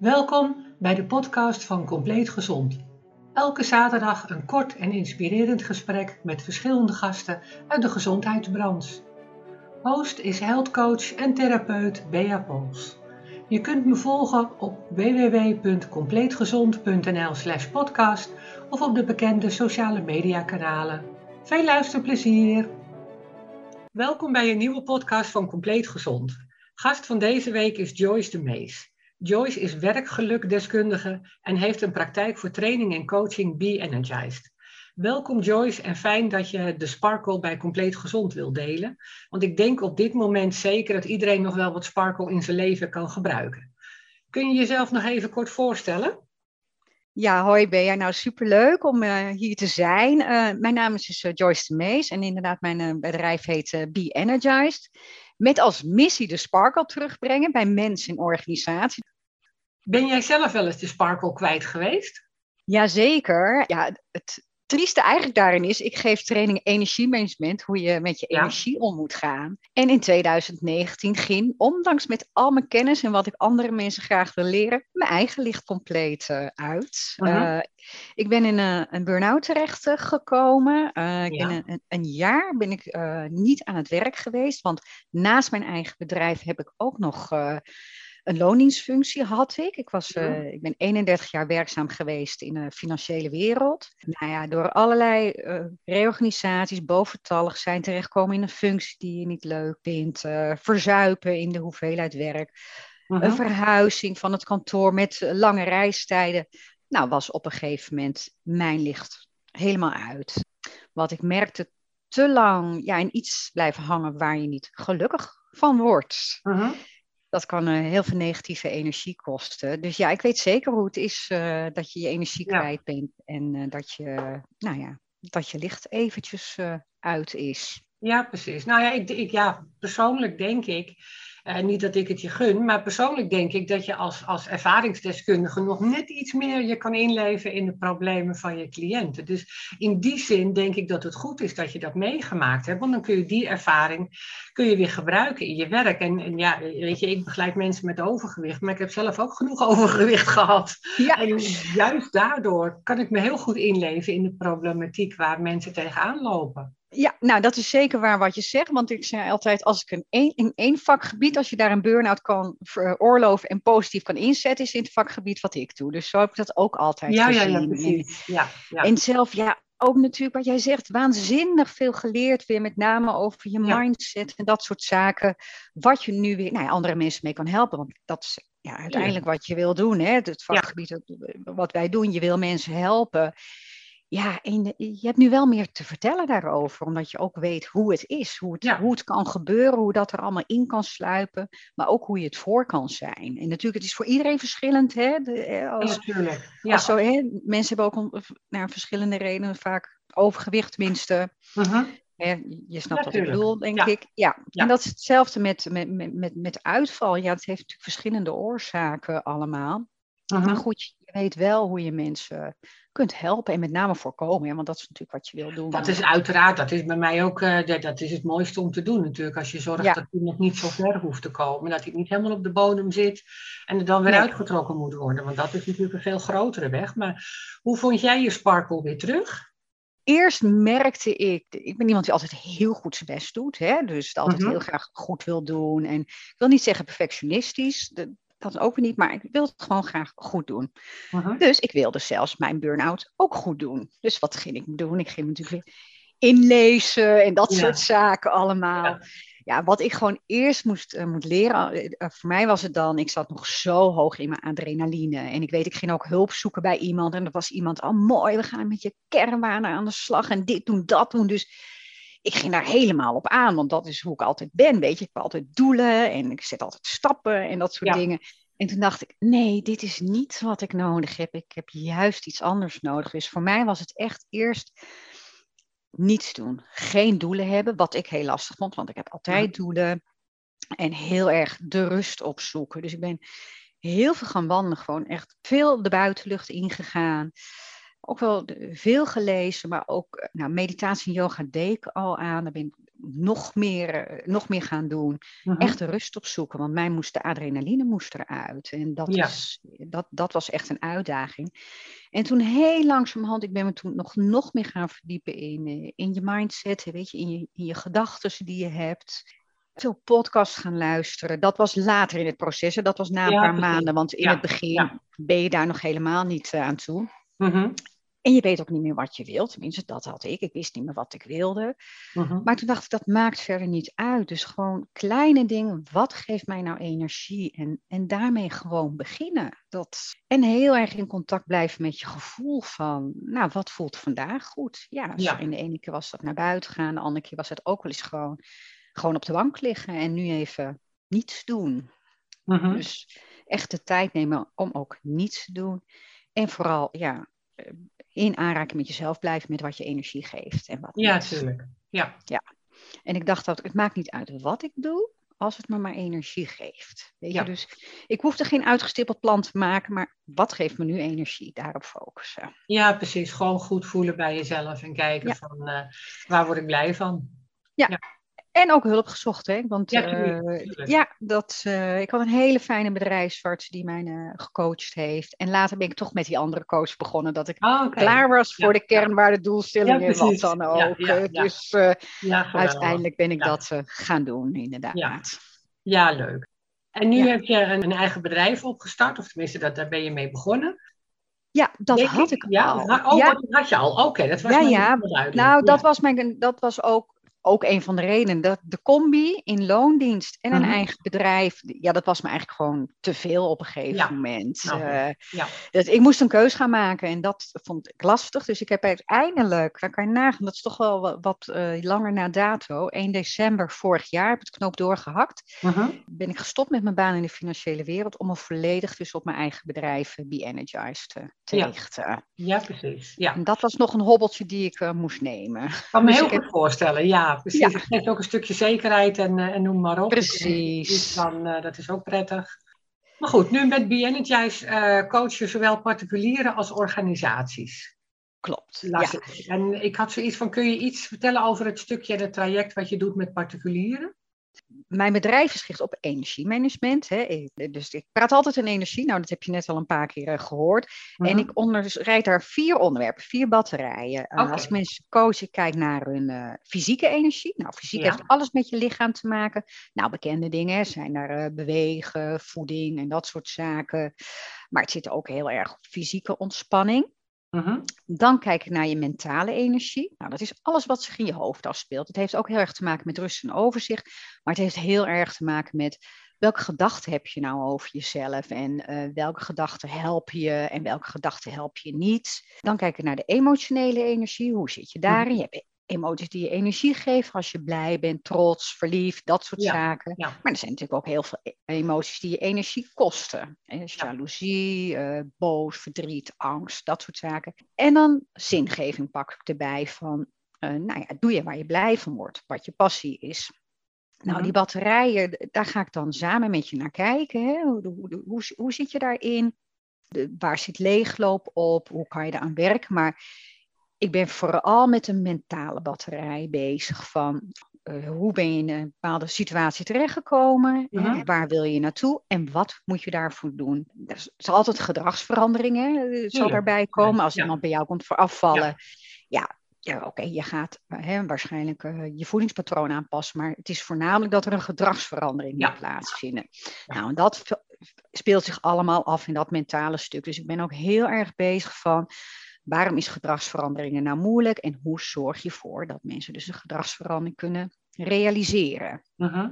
Welkom bij de podcast van Compleet Gezond. Elke zaterdag een kort en inspirerend gesprek met verschillende gasten uit de gezondheidsbranche. Host is healthcoach en therapeut Bea Pols. Je kunt me volgen op www.compleetgezond.nl/slash podcast of op de bekende sociale media kanalen. Veel luisterplezier! Welkom bij een nieuwe podcast van Compleet Gezond. Gast van deze week is Joyce de Mees. Joyce is werkgelukdeskundige en heeft een praktijk voor training en coaching Be Energized. Welkom Joyce en fijn dat je de sparkle bij Compleet Gezond wil delen. Want ik denk op dit moment zeker dat iedereen nog wel wat sparkle in zijn leven kan gebruiken. Kun je jezelf nog even kort voorstellen? Ja, hoi Bea. Nou, superleuk om uh, hier te zijn. Uh, mijn naam is dus, uh, Joyce de Mees en inderdaad mijn bedrijf heet Be Energized. Met als missie de sparkle terugbrengen bij mensen en organisaties. Ben jij zelf wel eens de sparkle kwijt geweest? Jazeker. Ja, het trieste eigenlijk daarin is, ik geef training energiemanagement, hoe je met je Ja. energie om moet gaan. En in 2019 ging, ondanks met al mijn kennis en wat ik andere mensen graag wil leren, mijn eigen licht compleet eh, uit. Mhm. Eh, ik ben in een, een burn-out terecht eh, gekomen. Eh, ik Ja. ben een, een, jaar ben ik eh, niet aan het werk geweest, want naast mijn eigen bedrijf heb ik ook nog eh, een loondienstfunctie had ik. Ik, was, Ja. eh, ik ben 31 jaar werkzaam geweest in de financiële wereld. Nou ja, door allerlei eh, reorganisaties, boventallig zijn terechtkomen in een functie die je niet leuk vindt, eh, verzuipen in de hoeveelheid werk, een verhuizing van het kantoor met lange reistijden. Nou, was op een gegeven moment mijn licht helemaal uit. Wat ik merkte, te lang ja, in iets blijven hangen waar je niet gelukkig van wordt Mhm. Dat kan eh, heel veel negatieve energie kosten. Dus ja, ik weet zeker hoe het is eh, dat je je energie Ja. kwijt bent en eh, dat, je, nou ja, dat je licht eventjes uit is. Ja, precies. Nou ja, ik, ik, ja, persoonlijk denk ik, eh, niet dat ik het je gun, maar persoonlijk denk ik dat je als, als ervaringsdeskundige nog net iets meer je kan inleven in de problemen van je cliënten. Dus in die zin denk ik dat het goed is dat je dat meegemaakt hebt, want dan kun je die ervaring kun je weer gebruiken in je werk. En, en ja, weet je, ik begeleid mensen met overgewicht, maar ik heb zelf ook genoeg overgewicht gehad. Ja, En juist daardoor kan ik me heel goed inleven in de problematiek waar mensen tegenaan lopen. Ja, nou dat is zeker waar wat je zegt. Want ik zei altijd, als ik een één, in één vakgebied, als je daar een burn-out kan veroorloven en positief kan inzetten, is in het vakgebied wat ik doe. Dus zo heb ik dat ook altijd Ja, ja, gezien. ja, En- precies. Ja, ja. En zelf, ja, ook natuurlijk wat jij zegt, waanzinnig veel geleerd weer, met name over je Ja. mindset en dat soort zaken. Wat je nu weer, nou ja, andere mensen mee kan helpen, want dat is ja, uiteindelijk wat je wil doen, hè? Het vakgebied wat wij doen, je wil mensen helpen. Ja, en je hebt nu wel meer te vertellen daarover, omdat je ook weet hoe het is, hoe het, Ja. hoe het kan gebeuren, hoe dat er allemaal in kan sluipen, maar ook hoe je het voor kan zijn. En natuurlijk, het is voor iedereen verschillend, hè? De, eh, Ja, als, natuurlijk. Ja. als zo, hè, mensen hebben ook om, naar verschillende redenen vaak overgewicht, tenminste. Mhm. Je snapt wat ik Natuurlijk. bedoel, denk Ja. ik. Ja. Ja. En dat is hetzelfde met, met, met, met, met uitval. Ja, het heeft natuurlijk verschillende oorzaken allemaal. Mhm. Maar goed, je weet wel hoe je mensen kunt helpen en met name voorkomen. Hè, want dat is natuurlijk wat je wil doen. Dat is uiteraard, dat is bij mij ook, eh, dat, dat is het mooiste om te doen natuurlijk. Als je zorgt Ja. dat iemand niet zo ver hoeft te komen. Dat hij niet helemaal op de bodem zit en er dan weer Nee. uitgetrokken moet worden. Want dat is natuurlijk een veel grotere weg. Maar hoe vond jij je sparkle weer terug? Eerst merkte ik, ik ben iemand die altijd heel goed zijn best doet. Hè, dus het altijd Mhm. heel graag goed wil doen. En ik wil niet zeggen perfectionistisch, dat, dat ook niet, maar ik wil het gewoon graag goed doen. Mhm. Dus ik wilde zelfs mijn burn-out ook goed doen. Dus wat ging ik doen? Ik ging natuurlijk weer inlezen en dat Ja. soort zaken allemaal. Ja. Ja. wat ik gewoon eerst moest uh, moet leren, uh, voor mij was het dan, ik zat nog zo hoog in mijn adrenaline. En ik weet, ik ging ook hulp zoeken bij iemand. En er was iemand, oh mooi, we gaan met je kernwaarden aan de slag en dit doen, dat doen. Dus ik ging daar helemaal op aan, want dat is hoe ik altijd ben, weet je. Ik heb altijd doelen en ik zet altijd stappen en dat soort Ja. dingen. En toen dacht ik, nee, dit is niet wat ik nodig heb. Ik heb juist iets anders nodig. Dus voor mij was het echt eerst niets doen. Geen doelen hebben, wat ik heel lastig vond, want ik heb altijd doelen. En heel erg de rust opzoeken. Dus ik ben heel veel gaan wandelen, gewoon echt veel de buitenlucht ingegaan. Ook wel veel gelezen, maar ook nou, meditatie en yoga deed ik al aan. Daar ben ik nog meer, eh, nog meer gaan doen. Mhm. Echt rust opzoeken, want mij moest de adrenaline moest eruit. En dat, Ja. is, dat, dat was echt een uitdaging. En toen heel langzamerhand, ik ben me toen nog, nog meer gaan verdiepen in, eh, in je mindset, weet je, in je, in je gedachten die je hebt. Veel podcasts gaan luisteren. Dat was later in het proces. hè. Dat was na een Ja, paar precies. maanden. Want in Ja, het begin ja. ben je daar nog helemaal niet eh, aan toe. Mhm. En je weet ook niet meer wat je wilt. Tenminste, dat had ik. Ik wist niet meer wat ik wilde. Mhm. Maar toen dacht ik, dat maakt verder niet uit. Dus gewoon kleine dingen. Wat geeft mij nou energie? En, en daarmee gewoon beginnen. Dat, en heel erg in contact blijven met je gevoel van, nou, wat voelt vandaag goed? Ja, in de ene keer was dat naar buiten gaan. De andere keer was het ook wel eens gewoon, gewoon op de bank liggen. En nu even niets doen. Mhm. Dus echt de tijd nemen om ook niets te doen. En vooral, ja, in aanraking met jezelf blijven met wat je energie geeft. En wat Ja, niet. tuurlijk. Ja. En ik dacht dat het maakt niet uit wat ik doe, als het me maar energie geeft. Weet Ja. je, dus ik hoefde geen uitgestippeld plan te maken, maar wat geeft me nu energie? Daarop focussen. ja, precies. Gewoon goed voelen bij jezelf en kijken Ja. van eh, waar word ik blij van. En ook hulp gezocht, hè? Want Ja, tuurlijk. ja dat, eh, ik had een hele fijne bedrijfsarts die mij eh, gecoacht heeft. En later ben ik toch met die andere coach begonnen, dat ik oké. klaar was voor Ja, de kernwaardedoelstellingen Ja, wat dan ook. Eh. Dus eh, uiteindelijk ben ik dat eh, gaan doen, inderdaad. Ja. Leuk. En nu heb je een, een eigen bedrijf opgestart, of tenminste, dat, daar ben je mee begonnen. Ja, dat Denk had ik ja, al. oh, ja, dat had je al. Oké, dat was Ja, ja. nou, dat was, mijn, dat was ook, ook een van de redenen. Dat de combi in loondienst en een Mhm. eigen bedrijf, ja, dat was me eigenlijk gewoon te veel op een gegeven Ja, moment. ik. Eh, Ja. dus ik moest een keus gaan maken en dat vond ik lastig. Dus ik heb uiteindelijk, daar kan je nagaan, dat is toch wel wat, wat eh, langer na dato, 1 december vorig jaar, heb ik het knoop doorgehakt. Mhm. Ben ik gestopt met mijn baan in de financiële wereld om me volledig dus op mijn eigen bedrijf, eh, Be Energized, te, Ja. richten. ja, precies. Ja. En dat was nog een hobbeltje die ik moest nemen. Ik kan me Dus heel goed heb- voorstellen. Ja, precies. Ja. Het geeft ook een stukje zekerheid en, eh, en noem maar op. Precies. Dus dan, eh, dat is ook prettig. Maar goed, nu met Be Energize eh coach je zowel particulieren als organisaties. Klopt. Ja. En ik had zoiets van, kun je iets vertellen over het stukje en het traject wat je doet met particulieren? Mijn bedrijf is gericht op energiemanagement. Hè. Ik- Dus ik praat altijd in energie. Nou, dat heb je net al een paar keer eh, gehoord. En Mhm. ik onderrijd daar vier onderwerpen, vier batterijen. Eh. Als mensen coachen, ik kijk naar hun eh, fysieke energie. Nou, fysiek Ja. heeft alles met je lichaam te maken. Nou, bekende dingen hè, zijn daar bewegen, voeding en dat soort zaken. Maar het zit ook heel erg op fysieke ontspanning. Mhm. Dan kijk ik naar je mentale energie. Nou, dat is alles wat zich in je hoofd afspeelt. Het heeft ook heel erg te maken met rust en overzicht. Maar het heeft heel erg te maken met welke gedachten heb je nou over jezelf en eh, welke gedachten helpen je en welke gedachten helpen je niet. Dan kijk ik naar de emotionele energie. Hoe zit je daarin? Je hebt emoties die je energie geven als je blij bent, trots, verliefd, dat soort Ja, zaken. ja. Maar er zijn natuurlijk ook heel veel e- emoties die je energie kosten. Jaloezie, eh, boos, verdriet, angst, dat soort zaken. En dan zingeving pak ik erbij van, eh, nou ja, doe je waar je blij van wordt, wat je passie is. Nou, Mhm. die batterijen, daar ga ik dan samen met je naar kijken. Hè? Hoe, hoe, hoe, hoe zit je daarin? De, waar zit leegloop op? Hoe kan je eraan werken? Maar ik ben vooral met een mentale batterij bezig van eh, hoe ben je in een bepaalde situatie terechtgekomen? Mhm. Waar wil je naartoe? En wat moet je daarvoor doen? Er is- is altijd gedragsverandering, hè? Het zal daarbij komen. Als Ja. iemand bij jou komt voor afvallen, ja, ja, oké, je gaat eh, hè, waarschijnlijk eh, je voedingspatroon aanpassen, maar het is voornamelijk dat er een gedragsverandering Ja. moet plaatsvinden. Ja. Nou, en dat speelt zich allemaal af in dat mentale stuk. Dus ik ben ook heel erg bezig van waarom is gedragsveranderingen nou moeilijk en hoe zorg je ervoor dat mensen dus een gedragsverandering kunnen realiseren. Mhm.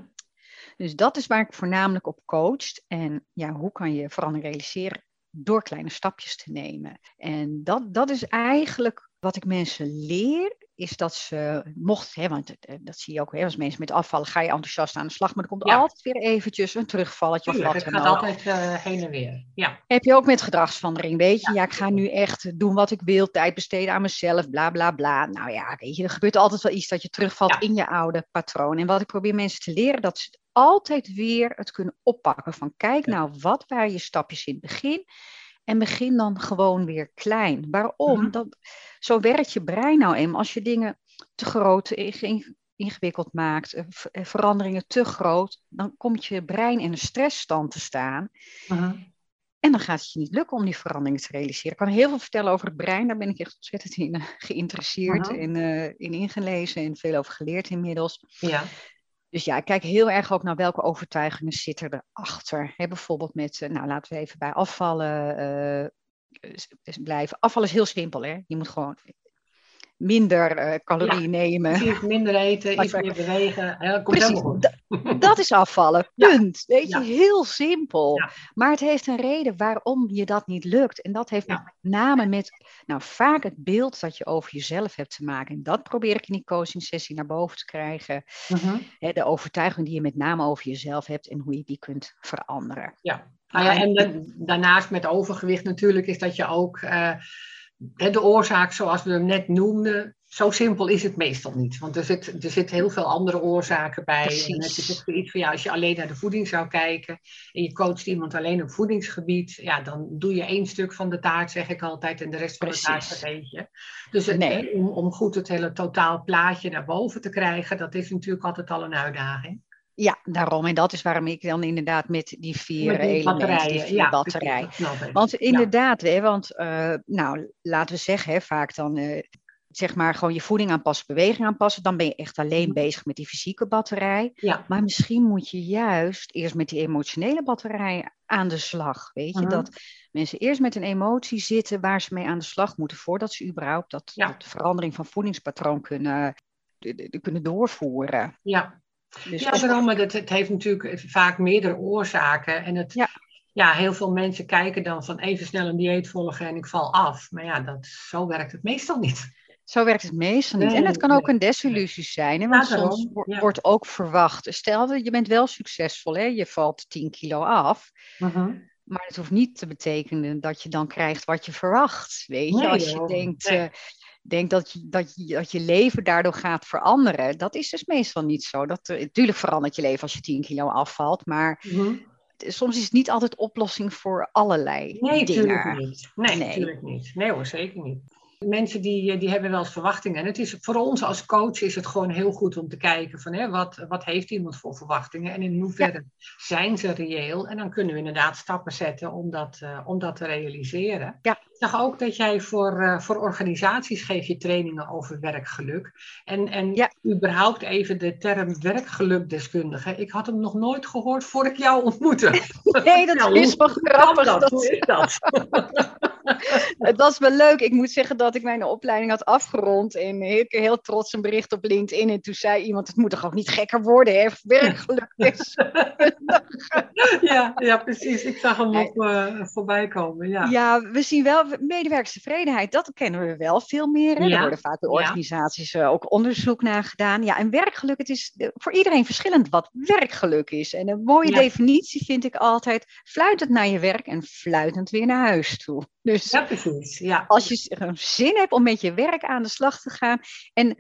Dus dat is waar ik voornamelijk op coach. En ja, hoe kan je verandering realiseren? Door kleine stapjes te nemen. En dat, dat is eigenlijk wat ik mensen leer, is dat ze, mocht, hè, want eh, dat zie je ook, hè, als mensen met afvallen, ga je enthousiast aan de slag, maar er komt Ja. altijd weer eventjes een terugvalletje of Tuurlijk, wat het gaat ook. altijd eh, heen en weer. Ja, Heb je ook met gedragsverandering, weet je? Ja. Ja, ik ga nu echt doen wat ik wil, tijd besteden aan mezelf, bla bla bla. Nou ja, weet je, er gebeurt altijd wel iets dat je terugvalt Ja. in je oude patroon. En wat ik probeer mensen te leren, dat ze altijd weer het kunnen oppakken. Van kijk nou, wat waren je stapjes in het begin? En begin dan gewoon weer klein. Waarom? Mhm. dat, zo werkt je brein nou eenmaal. Als je dingen te groot, in- ingewikkeld maakt, eh, eh, veranderingen te groot, dan komt je brein in een stressstand te staan. Mhm. En dan gaat het je niet lukken om die veranderingen te realiseren. Ik kan heel veel vertellen over het brein, daar ben ik echt ontzettend in uh, geïnteresseerd Mhm. en in ingelezen en veel over geleerd inmiddels. Ja. Dus ja, ik kijk heel erg ook naar welke overtuigingen zitten erachter. Hè, bijvoorbeeld met, nou laten we even bij afvallen blijven. Afval is heel simpel, hè? Je moet gewoon minder uh, calorieën ja, nemen. Minder eten, iets meer bewegen. Ja, dat komt precies, goed. dat is afvallen, punt. Ja. Weet je, heel simpel. Maar het heeft een reden waarom je dat niet lukt. En dat heeft met name met, nou vaak het beeld dat je over jezelf hebt te maken. En dat probeer ik in die coaching sessie naar boven te krijgen. -hmm. De overtuiging die je met name over jezelf hebt en hoe je die kunt veranderen. Ja, ja, en de, daarnaast met overgewicht natuurlijk is dat je ook uh, de oorzaak zoals we hem net noemden, zo simpel is het meestal niet. Want er zit, er zit heel veel andere oorzaken bij. Precies. En het is ook iets van ja, als je alleen naar de voeding zou kijken en je coacht iemand alleen op voedingsgebied, ja, dan doe je één stuk van de taart, zeg ik altijd, en de rest van de taart vergeet je. Dus het, Nee. om, om goed het hele totaal plaatje naar boven te krijgen, dat is natuurlijk altijd al een uitdaging. Ja, daarom. En dat is waarom ik dan inderdaad met die vier Met die elementen, die vier ja, ik. Want Ja. inderdaad, hè, want eh, nou, laten we zeggen, hè, vaak dan eh, zeg maar gewoon je voeding aanpassen, beweging aanpassen, dan ben je echt alleen Mhm. bezig met die fysieke batterij. Ja, Maar misschien moet je juist eerst met die emotionele batterij aan de slag. Weet je, Mhm. dat mensen eerst met een emotie zitten waar ze mee aan de slag moeten voordat ze überhaupt dat, dat verandering van voedingspatroon kunnen, kunnen doorvoeren. ja. Dus Ja, daarom, maar het, het heeft natuurlijk vaak meerdere oorzaken. En het, Ja. ja. heel veel mensen kijken dan van even snel een dieet volgen en ik val af. Maar ja, dat, zo werkt het meestal niet. Zo werkt het meestal niet. Nee, en het kan nee. ook een desillusie zijn. Hè? Want Ja, soms ja. wordt ook verwacht. Stel, dat je bent wel succesvol, hè? je valt 10 kilo af. Maar het hoeft niet te betekenen dat je dan krijgt wat je verwacht. Weet je, Nee, als je denkt, nee. Eh, denkt dat, je, dat, je, dat je leven daardoor gaat veranderen. Dat is dus meestal niet zo. Dat, eh, natuurlijk verandert je leven als je 10 kilo afvalt. Maar Mhm. soms is het niet altijd oplossing voor allerlei Nee, dingen. natuurlijk niet. Nee, Nee. natuurlijk niet. Nee hoor, zeker niet. Mensen die, eh, die hebben wel eens verwachtingen. En het is, voor ons als coach is het gewoon heel goed om te kijken van hè, wat, wat heeft iemand voor verwachtingen en in hoeverre zijn ze reëel. En dan kunnen we inderdaad stappen zetten om dat, eh, om dat te realiseren. Ja. Ik zag ook dat jij voor, eh, voor organisaties geef je trainingen over werkgeluk. En, en Ja. überhaupt even de term werkgelukdeskundige. Ik had hem nog nooit gehoord voor ik jou ontmoette. Nee, dat Nou, is wel grappig. dat? dat- Hoe is dat? Het was wel leuk. Ik moet zeggen dat ik mijn opleiding had afgerond. En heel, heel trots een bericht op LinkedIn. En toen zei iemand: Het moet toch ook niet gekker worden, hè? Werkgeluk is. ja, ja, precies. Ik zag hem op, eh, voorbij komen. Ja. Ja, we zien wel medewerkerstevredenheid. Dat kennen we wel veel meer. Hè? Ja. Daar worden vaak door organisaties eh, ook onderzoek naar gedaan. Ja, en werkgeluk, het is voor iedereen verschillend wat werkgeluk is. En een mooie Ja. definitie vind ik altijd: fluitend naar je werk en fluitend weer naar huis toe. Dus ja, precies. Ja. als je zin hebt om met je werk aan de slag te gaan. En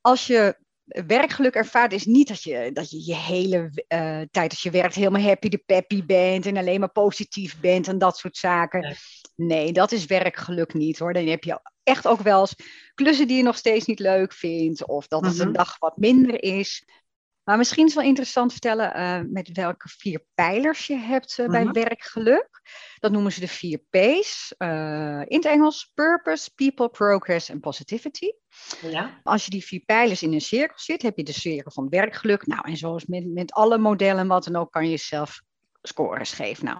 als je werkgeluk ervaart, is niet dat je dat je, je hele eh, tijd als je werkt helemaal happy de peppy bent en alleen maar positief bent en dat soort zaken. Nee. Nee, dat is werkgeluk niet hoor. Dan heb je echt ook wel eens klussen die je nog steeds niet leuk vindt of dat het Mhm. een dag wat minder is. Maar misschien is het wel interessant vertellen eh, met welke vier pijlers je hebt eh, bij Mhm. werkgeluk. Dat noemen ze de vier P's. eh, in het Engels Purpose, People, Progress en Positivity. ja. Als je die vier pijlers in een cirkel zit, heb je de cirkel van werkgeluk. Nou, en zoals met, met alle modellen, wat dan ook, kan je zelf scores geven. Nou,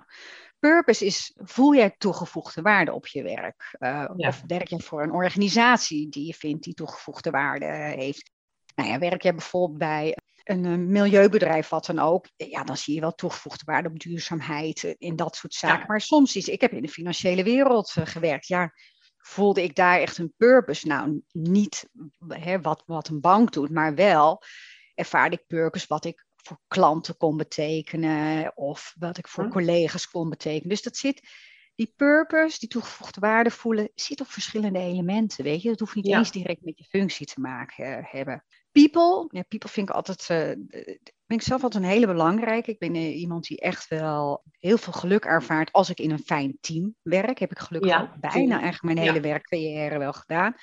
purpose is, voel jij toegevoegde waarde op je werk? Ja. Of werk je voor een organisatie die je vindt die toegevoegde waarde heeft? Nou ja, werk jij bijvoorbeeld bij een eh, milieubedrijf, wat dan ook, ja, dan zie je wel toegevoegde waarde op duurzaamheid eh, in dat soort zaken. Ja. Maar soms is, ik heb in de financiële wereld eh, gewerkt, ja, voelde ik daar echt een purpose? Nou, niet hè, wat, wat een bank doet, maar wel ervaarde ik purpose wat ik voor klanten kon betekenen of wat ik voor Hm. collega's kon betekenen. Dus dat zit, die purpose, die toegevoegde waarde voelen, zit op verschillende elementen, weet je. Dat hoeft niet Ja. eens direct met je functie te maken eh, hebben. People, ja, people vind ik altijd, eh, vind ik zelf altijd een hele belangrijke. Ik ben eh, iemand die echt wel heel veel geluk ervaart als ik in een fijn team werk. Heb ik gelukkig Ja, ook bijna eigenlijk mijn Ja. hele werkcarrière wel gedaan.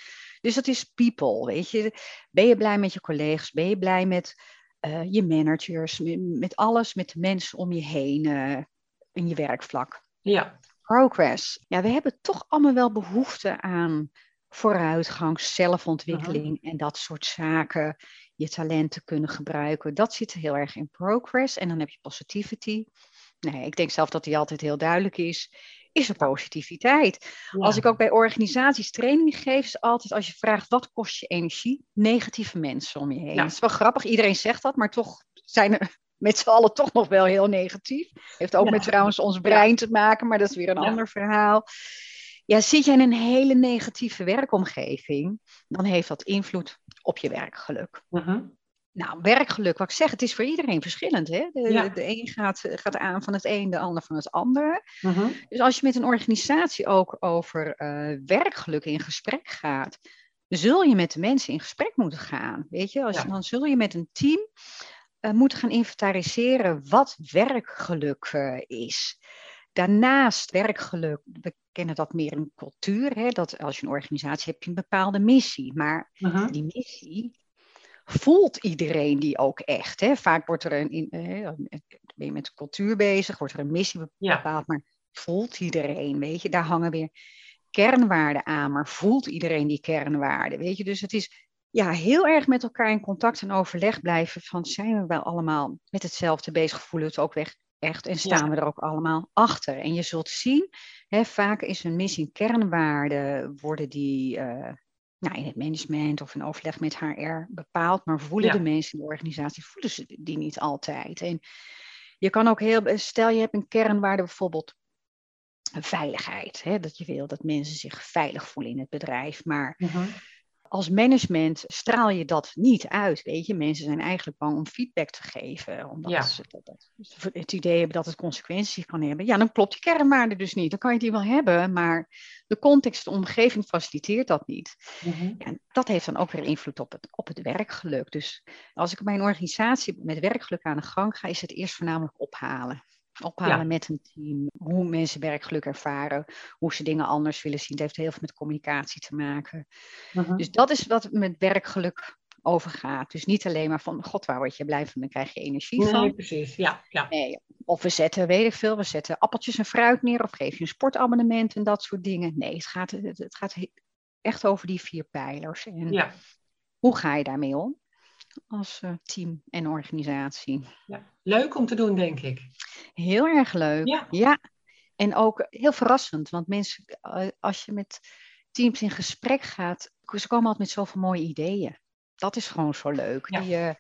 Dus dat is people, weet je. Ben je blij met je collega's? Ben je blij met eh, je managers? Met, met alles, met de mensen om je heen in je werkvlak? Ja, progress. Ja, we hebben toch allemaal wel behoefte aan vooruitgang, zelfontwikkeling en dat soort zaken. Je talenten kunnen gebruiken. Dat zit heel erg in progress. En dan heb je positivity. Nee, ik denk zelf dat die altijd heel duidelijk is. Is er positiviteit? ja. Als ik ook bij organisaties training geef, is altijd als je vraagt wat kost je energie, negatieve mensen om je heen. Ja. Het is wel grappig, iedereen zegt dat, maar toch zijn er met z'n allen toch nog wel heel negatief. Heeft ook Ja. met trouwens ons brein te maken, maar dat is weer een ander verhaal. Ja, zit je in een hele negatieve werkomgeving, dan heeft dat invloed op je werkgeluk. Mhm. Nou, werkgeluk, wat ik zeg, het is voor iedereen verschillend. Hè? De, Ja. de een gaat, gaat aan van het een, de ander van het ander. Mhm. Dus als je met een organisatie ook over eh, werkgeluk in gesprek gaat, zul je met de mensen in gesprek moeten gaan. Weet je, als Ja. dan zul je met een team eh, moeten gaan inventariseren wat werkgeluk eh, is. Daarnaast werkgeluk, we kennen dat meer in cultuur, hè, dat als je een organisatie hebt, heb je een bepaalde missie. Maar die missie voelt iedereen die ook echt. Hè? Vaak wordt er een, in, eh, ben je met de cultuur bezig, wordt er een missie Ja. bepaald, maar voelt iedereen, weet je, daar hangen weer kernwaarden aan, maar voelt iedereen die kernwaarden, weet je. Dus het is ja, heel erg met elkaar in contact en overleg blijven van zijn we wel allemaal met hetzelfde bezig, voelen we het ook weg, echt en staan Ja. we er ook allemaal achter. En je zult zien, hè, vaak is een missie en kernwaarden worden die eh, nou, in het management of in overleg met HR bepaald, maar voelen Ja. de mensen in de organisatie, voelen ze die niet altijd. En je kan ook heel, stel je hebt een kernwaarde bijvoorbeeld veiligheid, hè, dat je wil dat mensen zich veilig voelen in het bedrijf, maar Mhm. Als management straal je dat niet uit, weet je. Mensen zijn eigenlijk bang om feedback te geven, omdat Ja. ze dat, het idee hebben dat het consequenties kan hebben. Ja, dan klopt die kernwaarde dus niet. Dan kan je die wel hebben, maar de context, de omgeving faciliteert dat niet. Ja, en dat heeft dan ook weer invloed op het, op het werkgeluk. Dus als ik bij een organisatie met werkgeluk aan de gang ga, is het eerst voornamelijk ophalen. Ophalen Ja. met een team, hoe mensen werkgeluk ervaren, hoe ze dingen anders willen zien. Het heeft heel veel met communicatie te maken. Mhm. Dus dat is wat met werkgeluk overgaat. Dus niet alleen maar van, god, waar word je blij van, dan krijg je energie Nee, van. precies. Ja, ja. Nee, of we zetten, weet ik veel, we zetten appeltjes en fruit neer, of geef je een sportabonnement en dat soort dingen. Nee, het gaat, het, gaat echt over die vier pijlers. En ja. hoe ga je daarmee om als eh, team en organisatie? ja. Leuk om te doen, denk ik. Heel erg leuk. Ja. En ook heel verrassend, want mensen, eh, als je met teams in gesprek gaat, ze komen altijd met zoveel mooie ideeën. Dat is gewoon zo leuk. Ja. Die je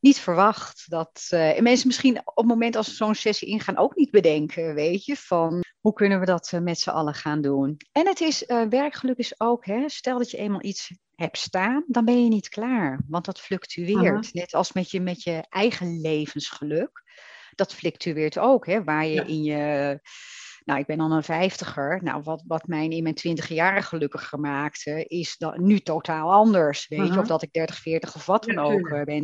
niet verwacht. Dat, eh, en mensen misschien op het moment als ze zo'n sessie ingaan ook niet bedenken, weet je, van hoe kunnen we dat met z'n allen gaan doen. En het is, werkgeluk is ook, hè, stel dat je eenmaal iets hebt staan, dan ben je niet klaar, want dat fluctueert. Net als met je, met je eigen levensgeluk. Dat fluctueert ook, hè, waar je Ja. in je nou, ik ben dan een vijftiger. Nou, wat, wat mij in mijn twintig jaren gelukkiger maakte, is dan nu totaal anders. Weet je, of dat ik 30, 40 of wat Ja, dan ook eh, ben.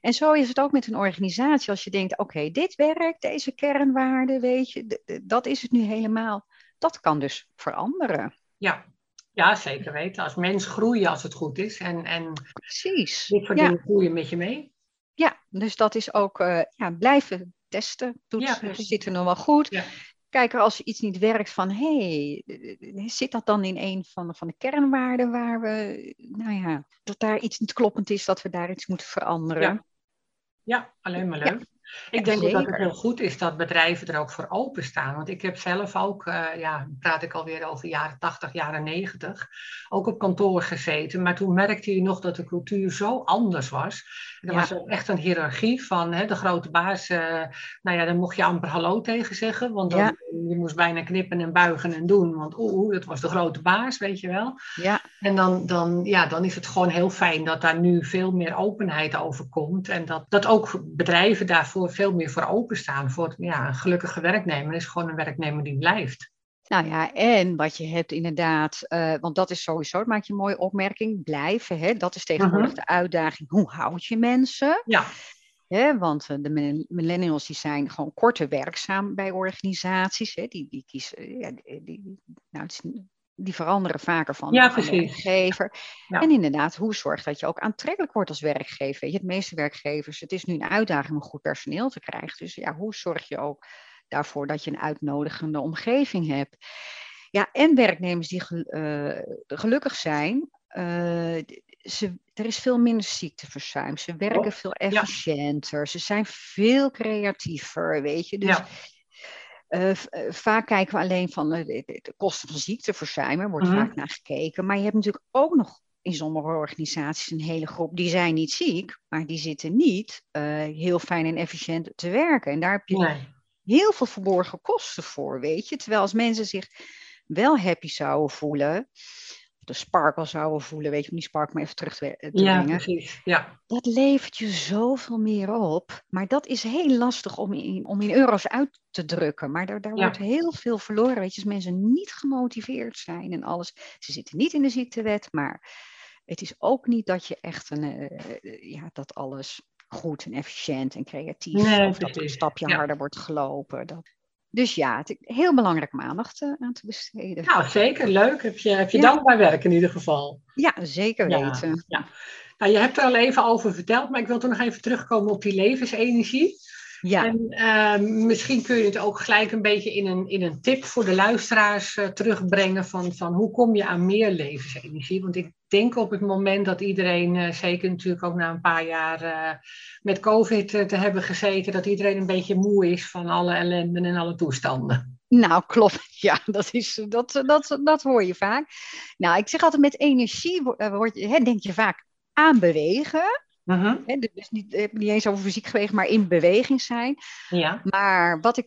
En zo is het ook met een organisatie. Als je denkt, oké, dit werkt, deze kernwaarden, weet je, dat is het nu helemaal. Dat kan dus veranderen. Ja. Ja, zeker weten. Als mens groeien als het goed is. En, en Precies. dit soort Ja, dingen groeien met je mee. ja, dus dat is ook eh, ja, blijven testen, toetsen, precies. zit er nog wel goed. Ja. Kijken als iets niet werkt van, hé, hey, zit dat dan in een van, van de kernwaarden waar we, nou ja, dat daar iets niet kloppend is, dat we daar iets moeten veranderen. Ja. Ja, alleen maar leuk. Ik denk ook dat het heel goed is dat bedrijven er ook voor openstaan. Want ik heb zelf ook, eh, ja, praat ik alweer over jaren 80, jaren 90, ook op kantoor gezeten. Maar toen merkte je nog dat de cultuur zo anders was. Er Ja. was ook echt een hiërarchie van hè, de grote baas. eh, nou ja, dan mocht je amper hallo tegen zeggen. Want dan, Ja. je moest bijna knippen en buigen en doen. Want oeh, oeh, dat was de grote baas, weet je wel. Ja, En dan, dan, ja, dan is het gewoon heel fijn dat daar nu veel meer openheid over komt. En dat, dat ook bedrijven daarvoor veel meer voor openstaan. Voor ja, een gelukkige werknemer is gewoon een werknemer die blijft. nou ja, en wat je hebt inderdaad, eh, want dat is sowieso, dat maak je een mooie opmerking, blijven, hè? dat is tegenwoordig Mhm. de uitdaging. Hoe houd je mensen? Ja, Hè, want eh, de millennials die zijn gewoon korter werkzaam bij organisaties. Hè, die, die kiezen, ja, die, nou, het is die veranderen vaker van, ja, werkgever. En inderdaad, hoe zorg dat je ook aantrekkelijk wordt als werkgever? Weet je, het meeste werkgevers, het is nu een uitdaging om goed personeel te krijgen. Dus ja, hoe zorg je ook daarvoor dat je een uitnodigende omgeving hebt? Ja, en werknemers die uh, gelukkig zijn, uh, ze, er is veel minder ziekteverzuim. Ze werken veel efficiënter. Ze zijn veel creatiever, weet je. Dus ja. Uh, vaak kijken we alleen van uh, de, kosten van ziekteverzuim, er wordt mhm. vaak naar gekeken. Maar je hebt natuurlijk ook nog in sommige organisaties een hele groep, die zijn niet ziek, maar die zitten niet heel fijn en efficiënt te werken. En daar heb je nee. heel veel verborgen kosten voor, weet je. Terwijl als mensen zich wel happy zouden voelen, de sparkle zouden voelen, weet je, om die spark maar even terug te, te ja, brengen. Precies. Ja, Dat levert je zoveel meer op. Maar dat is heel lastig om in, om in euro's uit te drukken. Maar daar, daar wordt heel veel verloren, weet je, als mensen niet gemotiveerd zijn en alles. Ze zitten niet in de ziektewet, maar het is ook niet dat je echt een, uh, ja, dat alles goed en efficiënt en creatief, nee, of dat een stapje harder wordt gelopen. Dat, dus ja, het heel belangrijk om aandacht uh, aan te besteden. Nou, zeker. Leuk. Heb je, heb je ja. dankbaar werk in ieder geval. Ja, zeker weten. Ja. Nou, je hebt er al even over verteld, maar ik wil toch nog even terugkomen op die levensenergie. Ja. En uh, misschien kun je het ook gelijk een beetje in een, in een tip voor de luisteraars uh, terugbrengen van, van hoe kom je aan meer levensenergie? Want ik denk op het moment dat iedereen, uh, zeker natuurlijk ook na een paar jaar uh, met COVID te hebben gezeten, dat iedereen een beetje moe is van alle ellende en alle toestanden. Nou, klopt. Ja, dat, is, dat, dat, dat hoor je vaak. Nou, ik zeg altijd met energie word je, hè, denk je vaak aan bewegen. Uh dus niet, niet eens over fysiek bewegen, maar in beweging zijn. Ja. Maar wat, ik,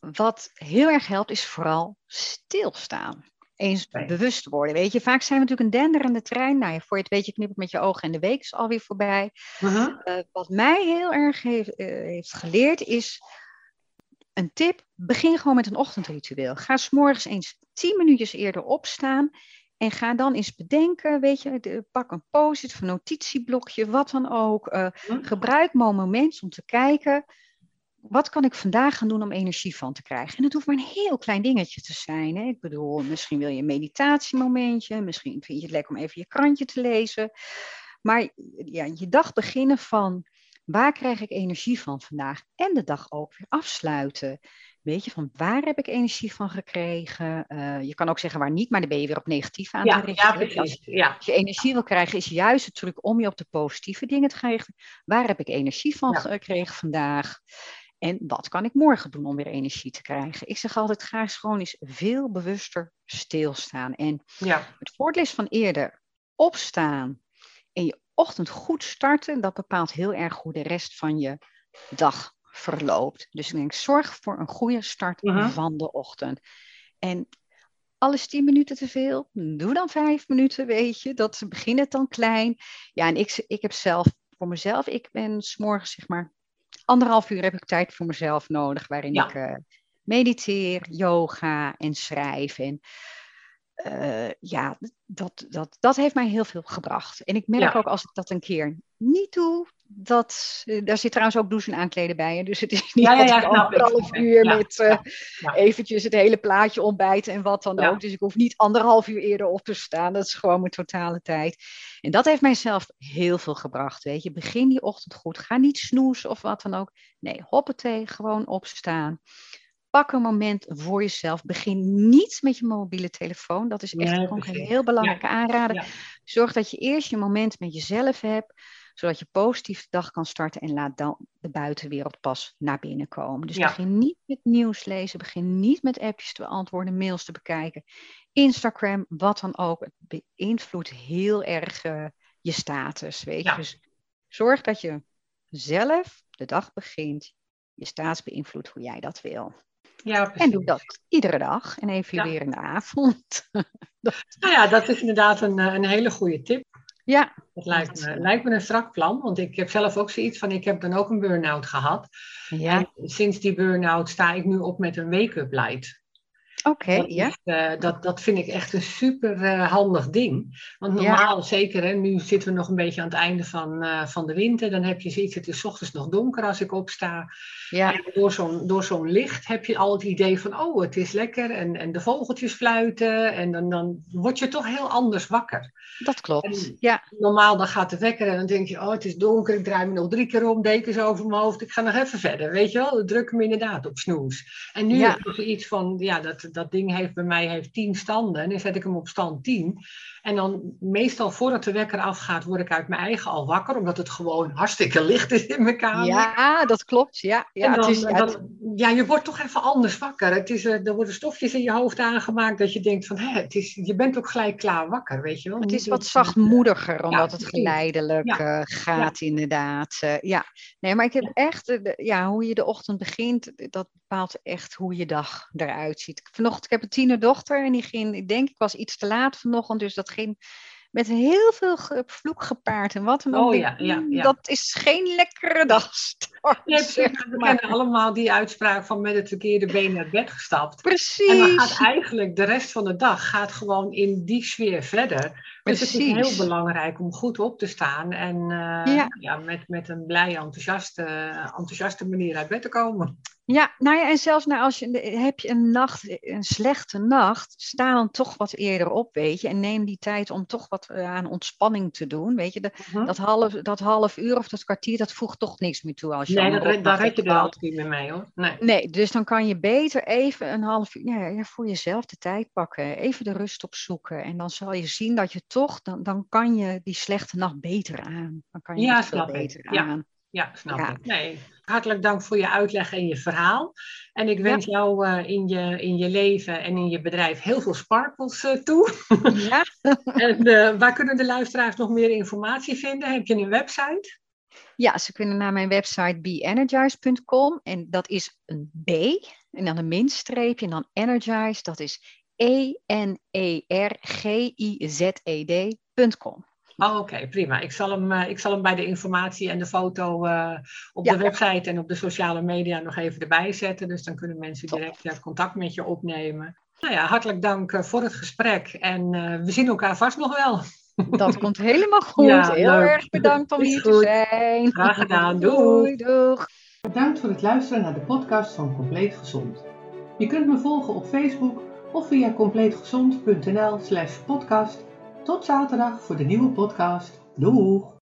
wat heel erg helpt, is vooral stilstaan. Eens bewust worden. Weet je, vaak zijn we natuurlijk een denderende trein. Nou, voor je het weet, je knippert met je ogen en de week is alweer voorbij. Uh wat mij heel erg heeft, uh, heeft geleerd is een tip: begin gewoon met een ochtendritueel. Ga s morgens eens tien minuutjes eerder opstaan en ga dan eens bedenken, weet je, pak een post-it of een notitieblokje, wat dan ook. Uh, gebruik moment om te kijken, wat kan ik vandaag gaan doen om energie van te krijgen? En het hoeft maar een heel klein dingetje te zijn. Hè? Ik bedoel, misschien wil je een meditatiemomentje, misschien vind je het lekker om even je krantje te lezen. Maar ja, je dag beginnen van, waar krijg ik energie van vandaag? En de dag ook weer afsluiten. Weet je, van waar heb ik energie van gekregen? Uh, je kan ook zeggen waar niet, maar dan ben je weer op negatief aan ja, te richten. Ja, precies. Als, ja. als, je energie wil krijgen, is juist de truc om je op de positieve dingen te richten. Waar heb ik energie van gekregen vandaag? En wat kan ik morgen doen om weer energie te krijgen? Ik zeg altijd, ga eens gewoon eens veel bewuster stilstaan. En ja. het voordeel van eerder opstaan en je ochtend goed starten, dat bepaalt heel erg hoe de rest van je dag verloopt. Dus ik denk, zorg voor een goede start mhm. van de ochtend. En alles tien minuten te veel, doe dan vijf minuten, weet je. Dat begin het dan klein. Ja, en ik, ik heb zelf voor mezelf, ik ben s'morgens zeg maar anderhalf uur heb ik tijd voor mezelf nodig, waarin ik uh, mediteer, yoga en schrijf. En uh, ja, dat, dat, dat heeft mij heel veel gebracht. En ik merk ook als ik dat een keer niet doe, dat, uh, daar zit trouwens ook douchen en aankleden bij. Hè? Dus het is niet ja, ja, ja, anderhalf uur met uh, eventjes het hele plaatje ontbijten en wat dan ook. Dus ik hoef niet anderhalf uur eerder op te staan. Dat is gewoon mijn totale tijd. En dat heeft mijzelf heel veel gebracht. Weet je, begin die ochtend goed. Ga niet snoezen of wat dan ook. Nee, hoppatee, gewoon opstaan. Pak een moment voor jezelf. Begin niet met je mobiele telefoon. Dat is echt een heel belangrijke aanrader. Zorg dat je eerst je moment met jezelf hebt zodat je positief de dag kan starten en laat dan de buitenwereld pas naar binnen komen. Dus begin niet met nieuws lezen, begin niet met appjes te beantwoorden, mails te bekijken, Instagram, wat dan ook. Het beïnvloedt heel erg uh, je status, weet je. Dus zorg dat je zelf de dag begint, je status beïnvloedt hoe jij dat wil. Ja, en doe dat iedere dag en even weer in de avond. nou ja, dat is inderdaad een, eh, een hele goede tip. Ja. Dat lijkt me, lijkt me een strak plan, want ik heb zelf ook zoiets van, ik heb dan ook een burn-out gehad. Ja. En sinds die burn-out sta ik nu op met een wake-up light. Oké, dat, ja. is, eh, dat, dat vind ik echt een super eh, handig ding. Want Ja. normaal, zeker, hè, nu zitten we nog een beetje aan het einde van, eh, van de winter. Dan heb je zoiets, het is ochtends nog donker als ik opsta. Ja, En door zo'n, door zo'n licht heb je al het idee van, oh, het is lekker. En, en de vogeltjes fluiten. En dan, dan word je toch heel anders wakker. dat klopt. En- Ja, Normaal dan gaat de wekker en dan denk je, oh, het is donker. Ik draai me nog drie keer om, dekens over mijn hoofd. Ik ga nog even verder, weet je wel. Dan druk me inderdaad op snoes. En nu Ja. heb ik zoiets van, ja, dat, dat ding heeft bij mij heeft tien standen. En dan zet ik hem op stand 10. En dan meestal voordat de wekker afgaat, word ik uit mijn eigen al wakker. Omdat het gewoon hartstikke licht is in mijn kamer. ja, dat klopt. Ja, ja, dan, het is, ja, het- dan- ja, je wordt toch even anders wakker. Het is, eh, er worden stofjes in je hoofd aangemaakt dat je denkt van, hè, het is, je bent ook gelijk klaar wakker, weet je wel. Het is wat dat- zachtmoediger, omdat het geleidelijk Ja. eh, gaat, inderdaad. Eh, ja, nee, maar ik heb echt, eh, ja, hoe je de ochtend begint, dat bepaalt echt hoe je dag eruit ziet. Vanochtend, ik heb een tienerdochter en die ging, ik denk, ik was iets te laat vanochtend, dus dat ging met heel veel ge- vloek gepaard en wat. En dan Oh, ja, ja, "Mm, ja. Dat is geen lekkere dagstart. Precies. We kennen allemaal die uitspraak van met het verkeerde been naar bed gestapt. Precies. En dan gaat eigenlijk de rest van de dag gaat gewoon in die sfeer verder. Dus het is heel Precies. belangrijk om goed op te staan en eh, ja. met, met een blij, enthousiaste, enthousiaste manier uit bed te komen. Ja, nou ja, en zelfs nou als je heb je een nacht, een slechte nacht, sta dan toch wat eerder op, weet je, en neem die tijd om toch wat eh, aan ontspanning te doen, weet je. De- Hm? dat, half, dat half uur of dat kwartier, dat voegt toch niks meer toe als je Nee, dat, daar red je er altijd niet meer mee hoor. Nee. Nee, dus dan kan je beter even een half uur ja, ja, voor jezelf de tijd pakken, even de rust opzoeken en dan zal je zien dat je toch, dan, dan kan je die slechte nacht beter aan. Dan kan je Ja, veel ik. beter Ja. Ja, snap Ja. ik. Nee. Hartelijk dank voor je uitleg en je verhaal. En ik wens jou eh, in, je, in je leven en in je bedrijf heel veel sparkles eh, toe. Ja. En eh, waar kunnen de luisteraars nog meer informatie vinden? Heb je een website? Ja, ze kunnen naar mijn website beenergize.com en dat is een B en dan een minstreepje en dan energize, dat is E-N-E-R-G-I-Z-E-D.com. Oh, Oké, prima. Ik zal, hem, eh, ik zal hem bij de informatie en de foto eh, op Ja. de website en op de sociale media nog even erbij zetten. Dus dan kunnen mensen direct eh, contact met je opnemen. Nou ja, hartelijk dank voor het gesprek. En eh, we zien elkaar vast nog wel. Dat komt helemaal goed. Ja, Heel leuk. erg bedankt om hier te zijn. Graag gedaan. Doei. Doei, doeg. Bedankt voor het luisteren naar de podcast van Compleet Gezond. Je kunt me volgen op Facebook of via compleetgezond.nl slash podcast. Tot zaterdag voor de nieuwe podcast. Doeg!